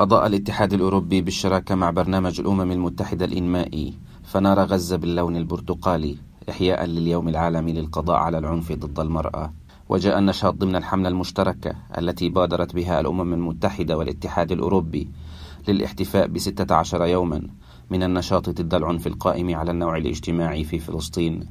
أضاء الاتحاد الأوروبي بالشراكة مع برنامج الأمم المتحدة الإنمائي فنار غزة باللون البرتقالي إحياء لليوم العالمي للقضاء على العنف ضد المرأة. وجاء النشاط ضمن الحملة المشتركة التي بادرت بها الأمم المتحدة والاتحاد الأوروبي للاحتفاء بستة عشر يوما من النشاط ضد العنف القائم على النوع الاجتماعي في فلسطين.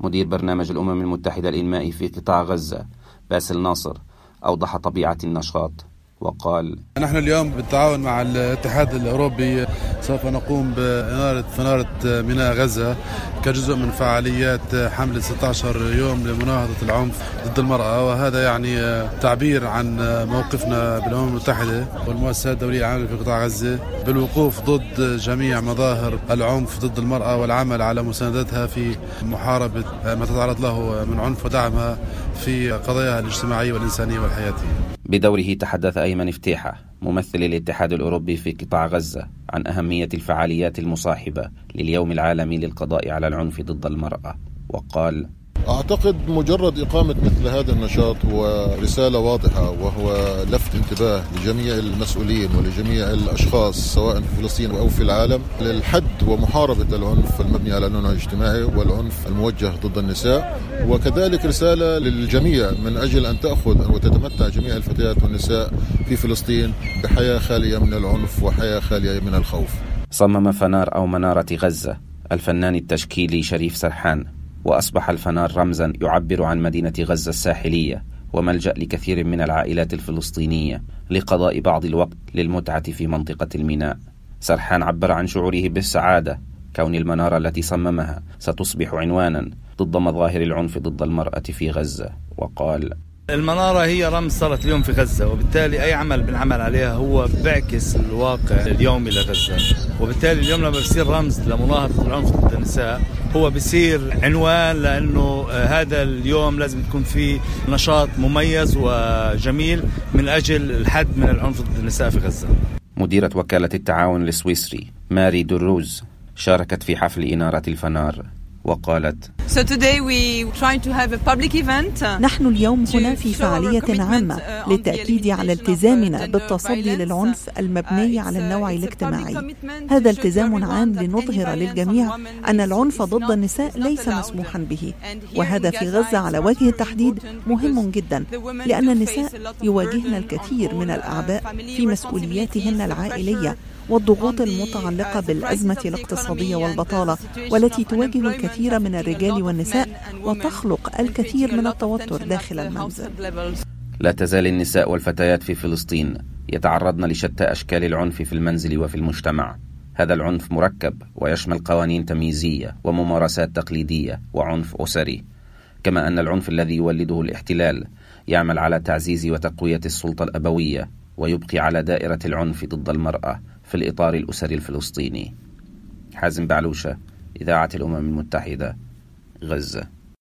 مدير برنامج الأمم المتحدة الإنمائي في قطاع غزة باسل ناصر أوضح طبيعة النشاط. وقال نحن اليوم بالتعاون مع الاتحاد الأوروبي سوف نقوم بإنارة فنارة ميناء غزة كجزء من فعاليات حملة 16 يوم لمناهضة العنف ضد المرأة وهذا يعني تعبير عن موقفنا بالأمم المتحدة والمؤسسات الدولية العاملة في قطاع غزة بالوقوف ضد جميع مظاهر العنف ضد المرأة والعمل على مساندتها في محاربة ما تتعرض له من عنف ودعمها في قضاياها الاجتماعية والإنسانية والحياتية. بدوره تحدث أيمن فتيحة ممثل الاتحاد الأوروبي في قطاع غزة عن أهمية الفعاليات المصاحبة لليوم العالمي للقضاء على العنف ضد المرأة. وقال أعتقد مجرد إقامة مثل هذا النشاط هو رسالة واضحة وهو لفت انتباه لجميع المسؤولين ولجميع الأشخاص سواء في فلسطين أو في العالم. للحد ومحاربة العنف المبني على النوع الاجتماعي والعنف الموجه ضد النساء. وكذلك رسالة للجميع من أجل أن تأخذ وتتمتع جميع الفتيات والنساء في فلسطين بحياة خالية من العنف وحياة خالية من الخوف. صمم فنار أو منارة غزة الفنان التشكيلي شريف سرحان. وأصبح الفنار رمزا يعبر عن مدينة غزة الساحلية وملجأ لكثير من العائلات الفلسطينية لقضاء بعض الوقت للمتعة في منطقة الميناء. سرحان عبر عن شعوره بالسعادة كون المنارة التي صممها ستصبح عنوانا ضد مظاهر العنف ضد المرأة في غزة. وقال المنارة هي رمز صارت اليوم في غزة وبالتالي أي عمل بنعمل عليها هو بيعكس الواقع اليومي لغزة. وبالتالي اليوم لما بصير رمز لمناهضة العنف ضد النساء هو بصير عنوان لأنه هذا اليوم لازم يكون فيه نشاط مميز وجميل من أجل الحد من العنف ضد النساء في غزة. مديرة وكالة التعاون السويسري ماري دروز شاركت في حفل إنارة الفنار. وقالت نحن اليوم هنا في فعالية عامة للتأكيد على التزامنا بالتصدي للعنف المبني على النوع الاجتماعي. هذا التزام عام لنظهر للجميع أن العنف ضد النساء ليس مسموحا به. وهذا في غزة على وجه التحديد مهم جدا لأن النساء يواجهن الكثير من الأعباء في مسؤولياتهن العائلية. والضغوط المتعلقة بالأزمة الاقتصادية والبطالة والتي تواجه الكثير من الرجال والنساء وتخلق الكثير من التوتر داخل المنزل. لا تزال النساء والفتيات في فلسطين يتعرضن لشتى أشكال العنف في المنزل وفي المجتمع. هذا العنف مركب ويشمل قوانين تمييزية وممارسات تقليدية وعنف أسري. كما أن العنف الذي يولده الاحتلال يعمل على تعزيز وتقوية السلطة الأبوية ويبقي على دائرة العنف ضد المرأة. في الإطار الأسري الفلسطيني. حازم بعلوشة إذاعة الأمم المتحدة غزة.